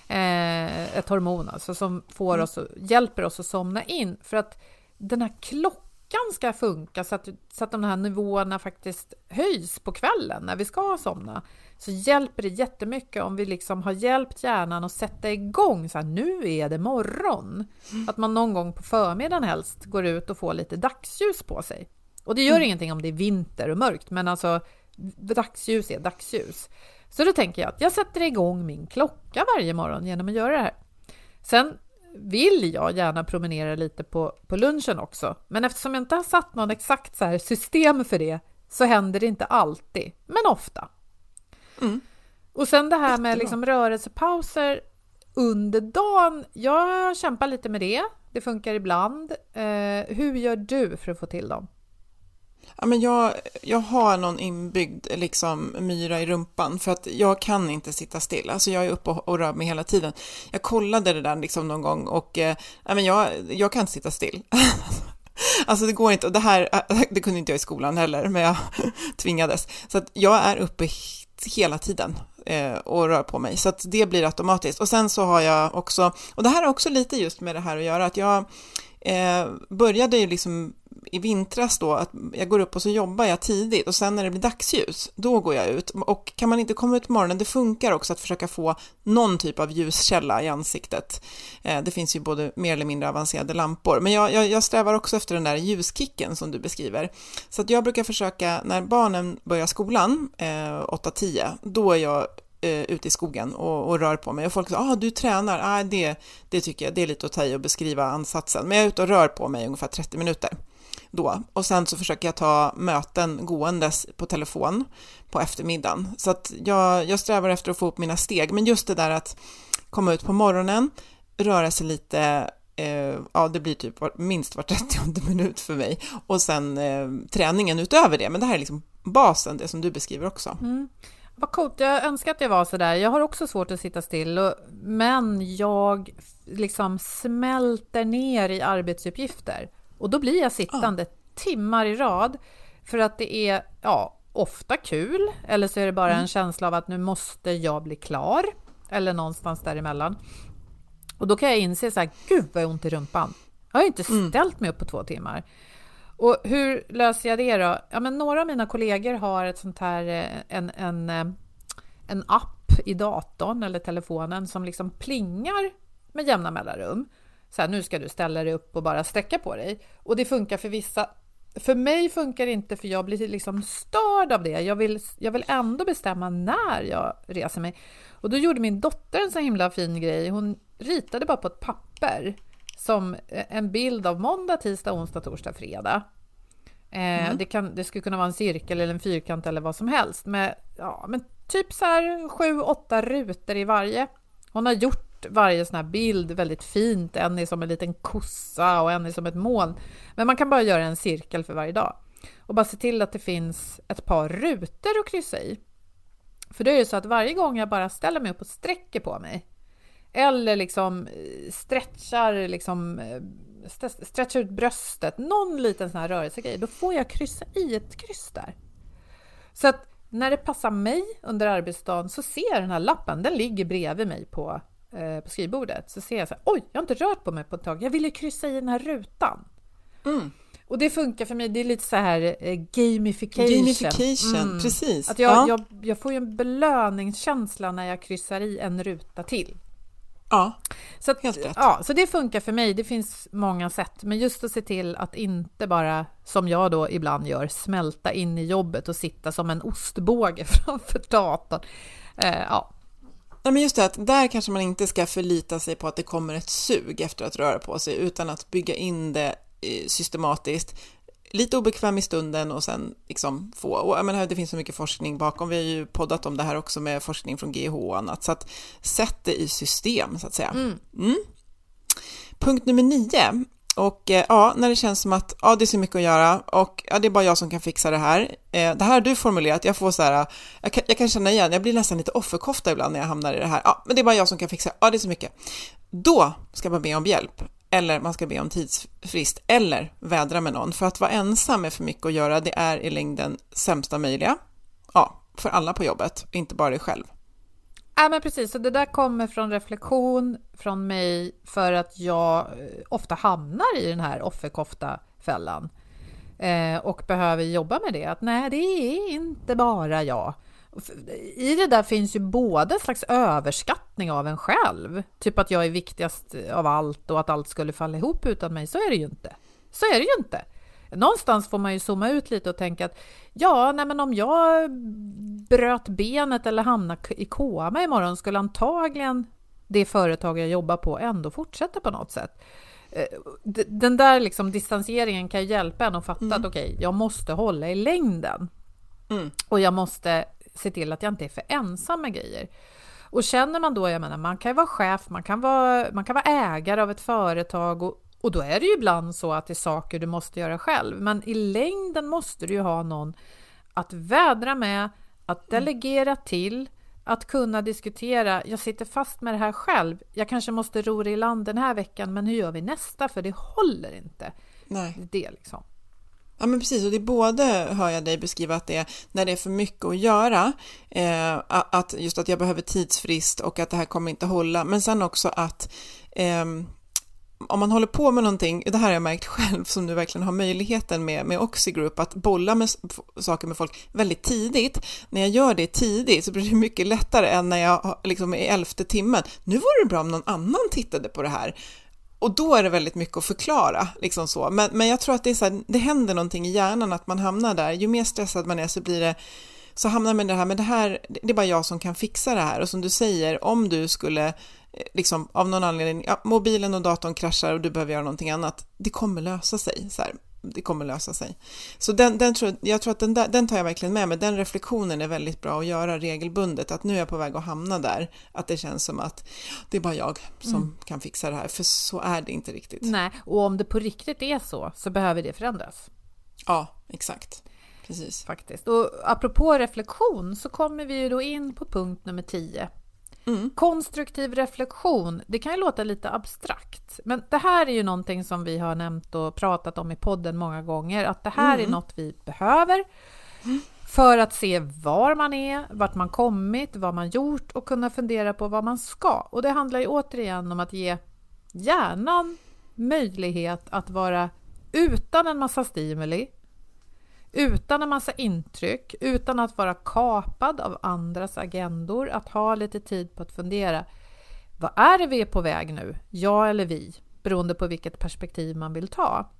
eh, ett hormon alltså, som får mm. oss, hjälper oss att somna in. För att den här klockan klockan ska funka så att, så att de här nivåerna faktiskt höjs på kvällen när vi ska somna så hjälper det jättemycket om vi liksom har hjälpt hjärnan att sätta igång så här, nu är det morgon. Mm. Att man någon gång på förmiddagen helst går ut och får lite dagsljus på sig. Och det gör mm. ingenting om det är vinter och mörkt, men alltså dagsljus är dagsljus. Så då tänker jag att jag sätter igång min klocka varje morgon genom att göra det här. Sen vill jag gärna promenera lite på, på lunchen också. Men eftersom jag inte har satt någon exakt så system för det så händer det inte alltid, men ofta. Mm. Och sen det här med liksom rörelsepauser under dagen, jag kämpar lite med det. Det funkar ibland. Eh, hur gör du för att få till dem? Ja, men jag, jag har någon inbyggd liksom, myra i rumpan för att jag kan inte sitta still. Alltså jag är uppe och, och rör mig hela tiden. Jag kollade det där liksom någon gång och eh, ja, men jag, jag kan inte sitta still. [laughs] Alltså det går inte, och det här, [laughs] det kunde inte jag i skolan heller, men jag [laughs] tvingades. Så att jag är uppe hela tiden eh, och rör på mig, så att det blir automatiskt. Och sen så har jag också, och det här har också lite just med det här att göra, att jag eh, började ju liksom i vintras då, att jag går upp och så jobbar jag tidigt och sen när det blir dagsljus, då går jag ut. Och kan man inte komma ut på morgonen, det funkar också att försöka få någon typ av ljuskälla i ansiktet. Eh, det finns ju både mer eller mindre avancerade lampor, men jag, jag, jag strävar också efter den där ljuskicken som du beskriver. Så att jag brukar försöka, när barnen börjar skolan, eh, 8-10, då är jag eh, ute i skogen och, och, rör på mig. Och folk säger, ah, du tränar, ah, det, det tycker jag, det är lite att ta i och beskriva ansatsen. Men jag är ute och rör på mig ungefär 30 minuter då. Och sen så försöker jag ta möten gåendes på telefon på eftermiddagen. Så att jag, jag strävar efter att få upp mina steg. Men just det där att komma ut på morgonen, röra sig lite, eh, ja det blir typ var, minst var 30 minut för mig. Och sen eh, träningen utöver det. Men det här är liksom basen, det som du beskriver också. Mm. Vad coolt, jag önskar att jag var sådär. Jag har också svårt att sitta still, och, men jag liksom smälter ner i arbetsuppgifter. Och då blir jag sittande ja. timmar i rad för att det är ja, ofta kul eller så är det bara mm. en känsla av att nu måste jag bli klar eller någonstans däremellan. Och då kan jag inse så här, gud vad ont i rumpan. Jag har inte mm. ställt mig upp på två timmar. Och hur löser jag det då? Ja, men några av mina kollegor har ett sånt här, eh, en, en, eh, en app i datorn eller telefonen som liksom plingar med jämna mellanrum så här, nu ska du ställa dig upp och bara sträcka på dig. Och det funkar för vissa. För mig funkar det inte för jag blir liksom störd av det. Jag vill, jag vill ändå bestämma när jag reser mig. Och då gjorde min dotter en så himla fin grej. Hon ritade bara på ett papper som en bild av måndag, tisdag, onsdag, torsdag, fredag. Eh, mm. det, kan, det skulle kunna vara en cirkel eller en fyrkant eller vad som helst med, ja, men typ så här sju, åtta rutor i varje. Hon har gjort varje sån här bild väldigt fint. En är som en liten kossa och en är som ett moln. Men man kan bara göra en cirkel för varje dag. Och bara se till att det finns ett par rutor att kryssa i. För då är det så att varje gång jag bara ställer mig upp och sträcker på mig eller liksom eh, stretchar, liksom, eh, stretchar ut bröstet, någon liten sån här rörelsegrej, då får jag kryssa i ett kryss där. Så att när det passar mig under arbetsdagen så ser jag den här lappen, den ligger bredvid mig på eh, på skrivbordet så ser jag så här, oj, jag har inte rört på mig på ett tag. Jag ville kryssa i den här rutan. Mm. Och det funkar för mig, det är lite så här eh, gamification. Gamification, mm. precis. Att jag, ja. jag, jag får ju en belöningskänsla när jag kryssar i en ruta till. Ja, så att, helt rätt. Ja, så det funkar för mig. Det finns många sätt, men just att se till att inte bara, som jag då ibland gör, smälta in i jobbet och sitta som en ostbåge [laughs] framför datorn. Eh, ja, Nej, men just det, att där kanske man inte ska förlita sig på att det kommer ett sug efter att röra på sig, utan att bygga in det eh, systematiskt. Lite obekväm i stunden och sen liksom få, och jag menar, det finns så mycket forskning bakom, vi har ju poddat om det här också med forskning från GH och annat, så att sätt det i system så att säga. Mm. Mm. Punkt nummer nio och eh, ja, när det känns som att ja, det är så mycket att göra och ja, det är bara jag som kan fixa det här. Eh, det här har du formulerat, jag får så här, eh, jag kan, jag kan känna igen, jag blir nästan lite offerkofta ibland när jag hamnar i det här. Ja, men det är bara jag som kan fixa, ja, det är så mycket. Då ska man be om hjälp, eller man ska be om tidsfrist, eller vädra med någon. För att vara ensam är för mycket att göra, det är i längden sämsta möjliga. Ja, för alla på jobbet, inte bara dig själv. Ja, men precis. Så det där kommer från reflektion från mig för att jag eh, ofta hamnar i den här offerkofta-fällan eh, och behöver jobba med det. Att nej, det är inte bara jag. I det där finns ju både en slags överskattning av en själv, typ att jag är viktigast av allt och att allt skulle falla ihop utan mig. Så är det ju inte. Så är det ju inte. Någonstans får man ju zooma ut lite och tänka att ja, nej men om jag bröt benet eller hamnade i koma imorgon skulle antagligen det företag jag jobbar på ändå fortsätta på något sätt. Eh, den där liksom distanseringen kan hjälpa en att fatta mm. att okej, okay, jag måste hålla i längden. Mm. Och jag måste se till att jag inte är för ensam med grejer. Och känner man då, jag menar, man kan vara chef, man kan vara, man kan vara ägare av ett företag och, och då är det ju ibland så att det är saker du måste göra själv. Men i längden måste du ju ha någon att vädra med, att delegera till, att kunna diskutera. Jag sitter fast med det här själv. Jag kanske måste ro det i land den här veckan, men hur gör vi nästa? För det håller inte. Nej. Det liksom. Ja men precis, och det är både, hör jag dig beskriva, att det är när det är för mycket att göra, eh, att just att jag behöver tidsfrist och att det här kommer inte hålla, men sen också att eh, om man håller på med någonting, det här har jag märkt själv som nu verkligen har möjligheten med, med Oxigroup, att bolla med saker med folk väldigt tidigt. När jag gör det tidigt så blir det mycket lättare än när jag liksom i elfte timmen, nu vore det bra om någon annan tittade på det här. Och då är det väldigt mycket att förklara, liksom så. Men, men jag tror att det, är så här, det händer någonting i hjärnan att man hamnar där. Ju mer stressad man är så blir det så hamnar man i det här, men det här, det är bara jag som kan fixa det här. Och som du säger, om du skulle, liksom av någon anledning, ja, mobilen och datorn kraschar och du behöver göra någonting annat, det kommer lösa sig. Så här det kommer lösa sig. Så den, den tror, jag tror att den, där, den tar jag verkligen med mig. Den reflektionen är väldigt bra att göra regelbundet. Att nu är jag på väg att hamna där. Att det känns som att det är bara jag som mm. kan fixa det här. För så är det inte riktigt. Nej, och om det på riktigt är så, så behöver det förändras. Ja, exakt. Precis. Faktiskt. Och apropå reflektion så kommer vi ju då in på punkt nummer 10 Mm. Konstruktiv reflektion, det kan ju låta lite abstrakt, men det här är ju någonting som vi har nämnt och pratat om i podden många gånger, att det här mm. är något vi behöver för att se var man är, vart man kommit, vad man gjort och kunna fundera på vad man ska. Och det handlar ju återigen om att ge hjärnan möjlighet att vara utan en massa stimuli, utan en massa intryck, utan att vara kapad av andras agendor, att ha lite tid på att fundera. Vad är det vi är på väg nu? Jag eller vi? Beroende på vilket perspektiv man vill ta.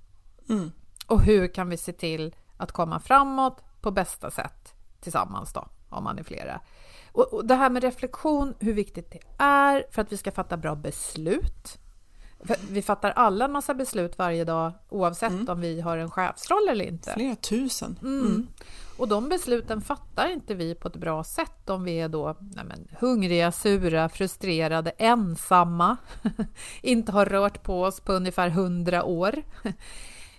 Mm. Och hur kan vi se till att komma framåt på bästa sätt tillsammans då, om man är flera. Och, och det här med reflektion, hur viktigt det är för att vi ska fatta bra beslut. För vi fattar alla en massa beslut varje dag oavsett mm. om vi har en chefsroll eller inte. Flera tusen. Mm. Mm. Och de besluten fattar inte vi på ett bra sätt om vi är då nej men, hungriga, sura, frustrerade, ensamma, [laughs] inte har rört på oss på ungefär hundra år. [laughs]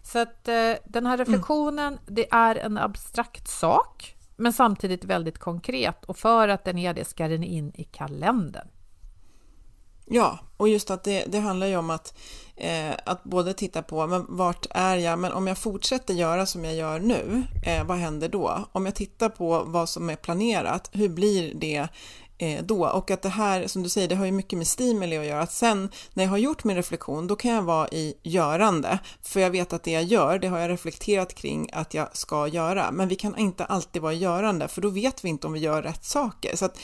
Så att eh, den här reflektionen, det är en abstrakt sak men samtidigt väldigt konkret och för att den är det ska den in i kalendern. Ja, och just att det, det handlar ju om att, eh, att både titta på men vart är jag, men om jag fortsätter göra som jag gör nu, eh, vad händer då? Om jag tittar på vad som är planerat, hur blir det Eh, då. Och att det här, som du säger, det har ju mycket med stimuli att göra. Att sen när jag har gjort min reflektion, då kan jag vara i görande. För jag vet att det jag gör, det har jag reflekterat kring att jag ska göra. Men vi kan inte alltid vara i görande, för då vet vi inte om vi gör rätt saker. Så att,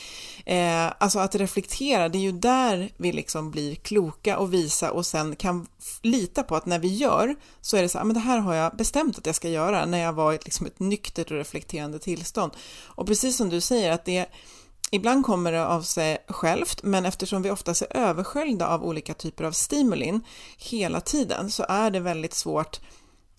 eh, alltså att reflektera, det är ju där vi liksom blir kloka och visa och sen kan lita på att när vi gör så är det så här, ah, men det här har jag bestämt att jag ska göra när jag var i liksom ett nyktert och reflekterande tillstånd. Och precis som du säger, att det Ibland kommer det av sig självt, men eftersom vi oftast är översköljda av olika typer av stimulin hela tiden så är det väldigt svårt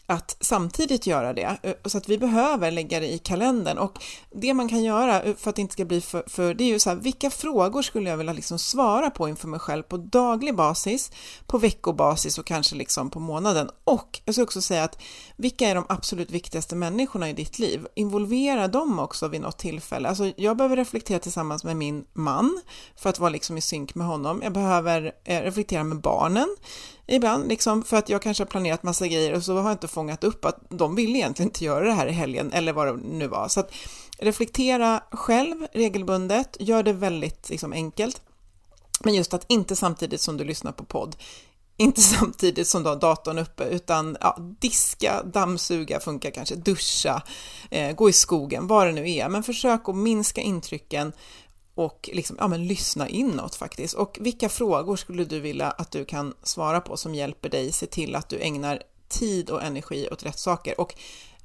att samtidigt göra det. Eh, så att vi behöver lägga det i kalendern och det man kan göra eh, för att det inte ska bli för, för det är ju så här, vilka frågor skulle jag vilja liksom svara på inför mig själv på daglig basis, på veckobasis och kanske liksom på månaden. Och jag ska också säga att vilka är de absolut viktigaste människorna i ditt liv? Involvera dem också vid något tillfälle. Alltså jag behöver reflektera tillsammans med min man för att vara liksom i synk med honom. Jag behöver eh, reflektera med barnen ibland, liksom för att jag kanske har planerat massa grejer och så har jag inte fångat upp att de vill egentligen inte göra det här i helgen eller vad det nu var. Så att reflektera själv regelbundet, gör det väldigt liksom, enkelt. Men just att inte samtidigt som du lyssnar på podd, inte [laughs] samtidigt som du har datorn uppe, utan ja, diska, dammsuga funkar kanske, duscha, eh, gå i skogen, vad det nu är. Men försök att minska intrycken och liksom, ja, men lyssna inåt faktiskt. Och vilka frågor skulle du vilja att du kan svara på som hjälper dig se till att du ägnar tid och energi åt rätt saker? Och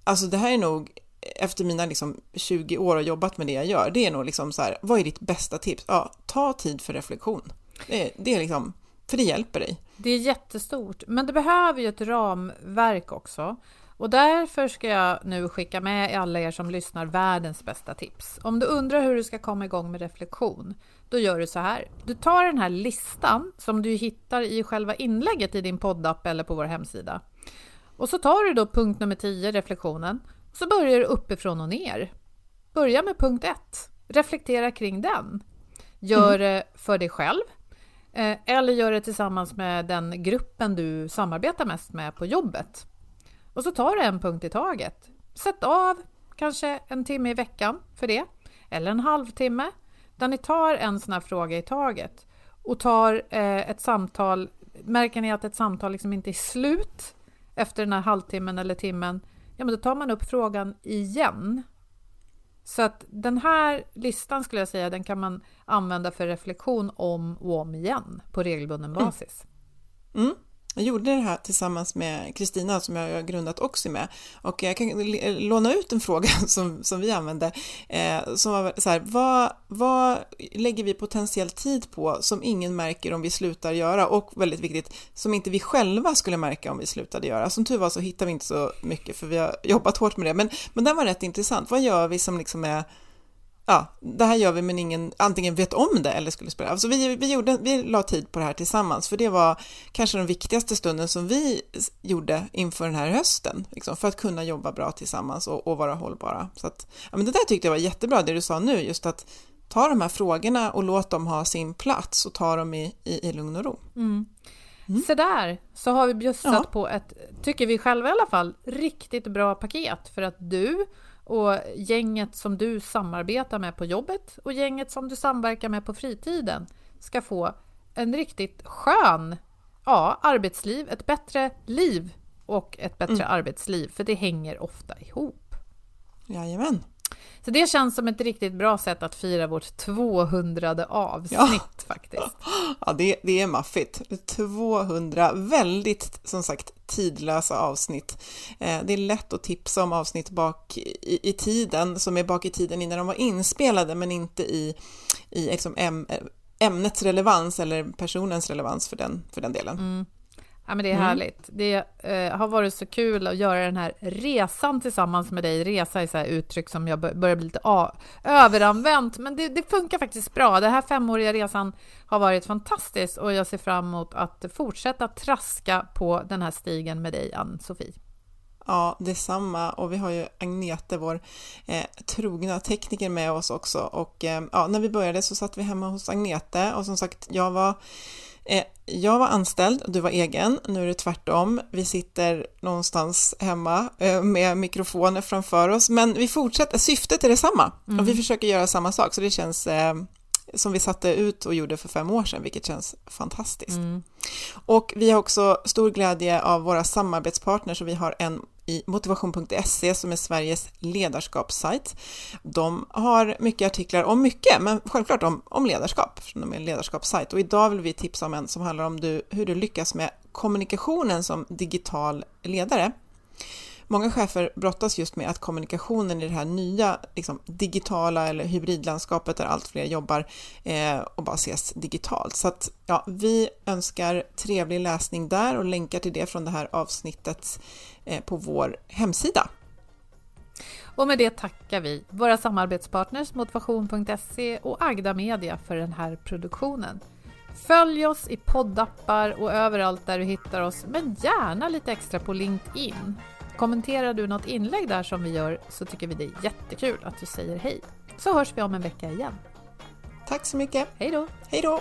alltså det här är nog efter mina liksom 20 år och jobbat med det jag gör, det är nog liksom så här, vad är ditt bästa tips? Ja, ta tid för reflektion. Det, det är liksom, för det hjälper dig. Det är jättestort, men det behöver ju ett ramverk också. Och därför ska jag nu skicka med alla er som lyssnar världens bästa tips. Om du undrar hur du ska komma igång med reflektion, då gör du så här. Du tar den här listan som du hittar i själva inlägget i din poddapp eller på vår hemsida. Och så tar du då punkt nummer 10, reflektionen, och så börjar du uppifrån och ner. Börja med punkt 1. Reflektera kring den. Gör det för dig själv eh, eller gör det tillsammans med den gruppen du samarbetar mest med på jobbet. Och så tar du en punkt i taget. Sätt av kanske en timme i veckan för det, eller en halvtimme, där ni tar en sån här fråga i taget och tar eh, ett samtal. Märker ni att ett samtal liksom inte är slut efter den här halvtimmen eller timmen, ja men då tar man upp frågan igen. Så att den här listan skulle jag säga, den kan man använda för reflektion om och om igen på regelbunden basis. Mm. Mm. Jag gjorde det här tillsammans med Kristina som jag har grundat Oxy med och jag kan låna ut en fråga [laughs] som, som vi använde eh, som var så här, vad, vad lägger vi potentiell tid på som ingen märker om vi slutar göra och väldigt viktigt, som inte vi själva skulle märka om vi slutade göra. Som tur var så hittar vi inte så mycket för vi har jobbat hårt med det, men, men den var rätt intressant. Vad gör vi som liksom är ja, det här gör vi men ingen antingen vet om det eller skulle spela. Alltså vi, vi, gjorde, vi la tid på det här tillsammans för det var kanske den viktigaste stunden som vi gjorde inför den här hösten liksom, för att kunna jobba bra tillsammans och, och vara hållbara. Så att, ja, men det där tyckte jag var jättebra det du sa nu, just att ta de här frågorna och låt dem ha sin plats och ta dem i, i, i lugn och ro. Mm. Mm. Så där så har vi bjussat ja. på ett, tycker vi själva i alla fall, riktigt bra paket för att du och gänget som du samarbetar med på jobbet och gänget som du samverkar med på fritiden ska få en riktigt skön ja, arbetsliv, ett bättre liv och ett bättre mm. arbetsliv, för det hänger ofta ihop. Jajamän. Så det känns som ett riktigt bra sätt att fira vårt 200 avsnitt ja. faktiskt. [gasps] Ja, det, det är maffigt. 200 väldigt, som sagt, tidlösa avsnitt. Eh, det är lätt att tipsa om avsnitt bak i, i tiden, som är bak i tiden innan de var inspelade, men inte i, i liksom äm, ämnets relevans eller personens relevans för den, för den delen. Mm. Ja, men det är mm. härligt. Det eh, har varit så kul att göra den här resan tillsammans med dig. Resa är så här uttryck som jag börjar bli lite överanvänt, men det, det, funkar faktiskt bra. Den här femåriga resan har varit fantastisk och jag ser fram emot att fortsätta traska på den här stigen med dig, Ann-Sofie. Ja, detsamma. Och vi har ju Agnete, vår eh, trogna tekniker med oss också. Och eh, ja, när vi började så satt vi hemma hos Agnete och som sagt, jag var jag var anställd och du var egen. Nu är det tvärtom. Vi sitter någonstans hemma eh, med mikrofoner framför oss, men vi fortsätter. Syftet är detsamma mm. och vi försöker göra samma sak, så det känns eh, som vi satte ut och gjorde för fem år sedan, vilket känns fantastiskt. Mm. Och vi har också stor glädje av våra samarbetspartners och vi har en i motivation.se som är Sveriges ledarskapssajt. De har mycket artiklar om mycket, men självklart om, om ledarskap, eftersom de är en ledarskapssajt. Och idag vill vi tipsa om en som handlar om du, hur du lyckas med kommunikationen som digital ledare. Många chefer brottas just med att kommunikationen i det här nya liksom, digitala eller hybridlandskapet där allt fler jobbar eh, och bara ses digitalt. Så att, ja, vi önskar trevlig läsning där och länkar till det från det här avsnittet eh, på vår hemsida. Och med det tackar vi våra samarbetspartners Motivation.se och Agda Media för den här produktionen. Följ oss i poddappar och överallt där du hittar oss, men gärna lite extra på LinkedIn. Kommenterar du något inlägg där som vi gör så tycker vi det är jättekul att du säger hej. Så hörs vi om en vecka igen. Tack så mycket. Hej då. Hej då.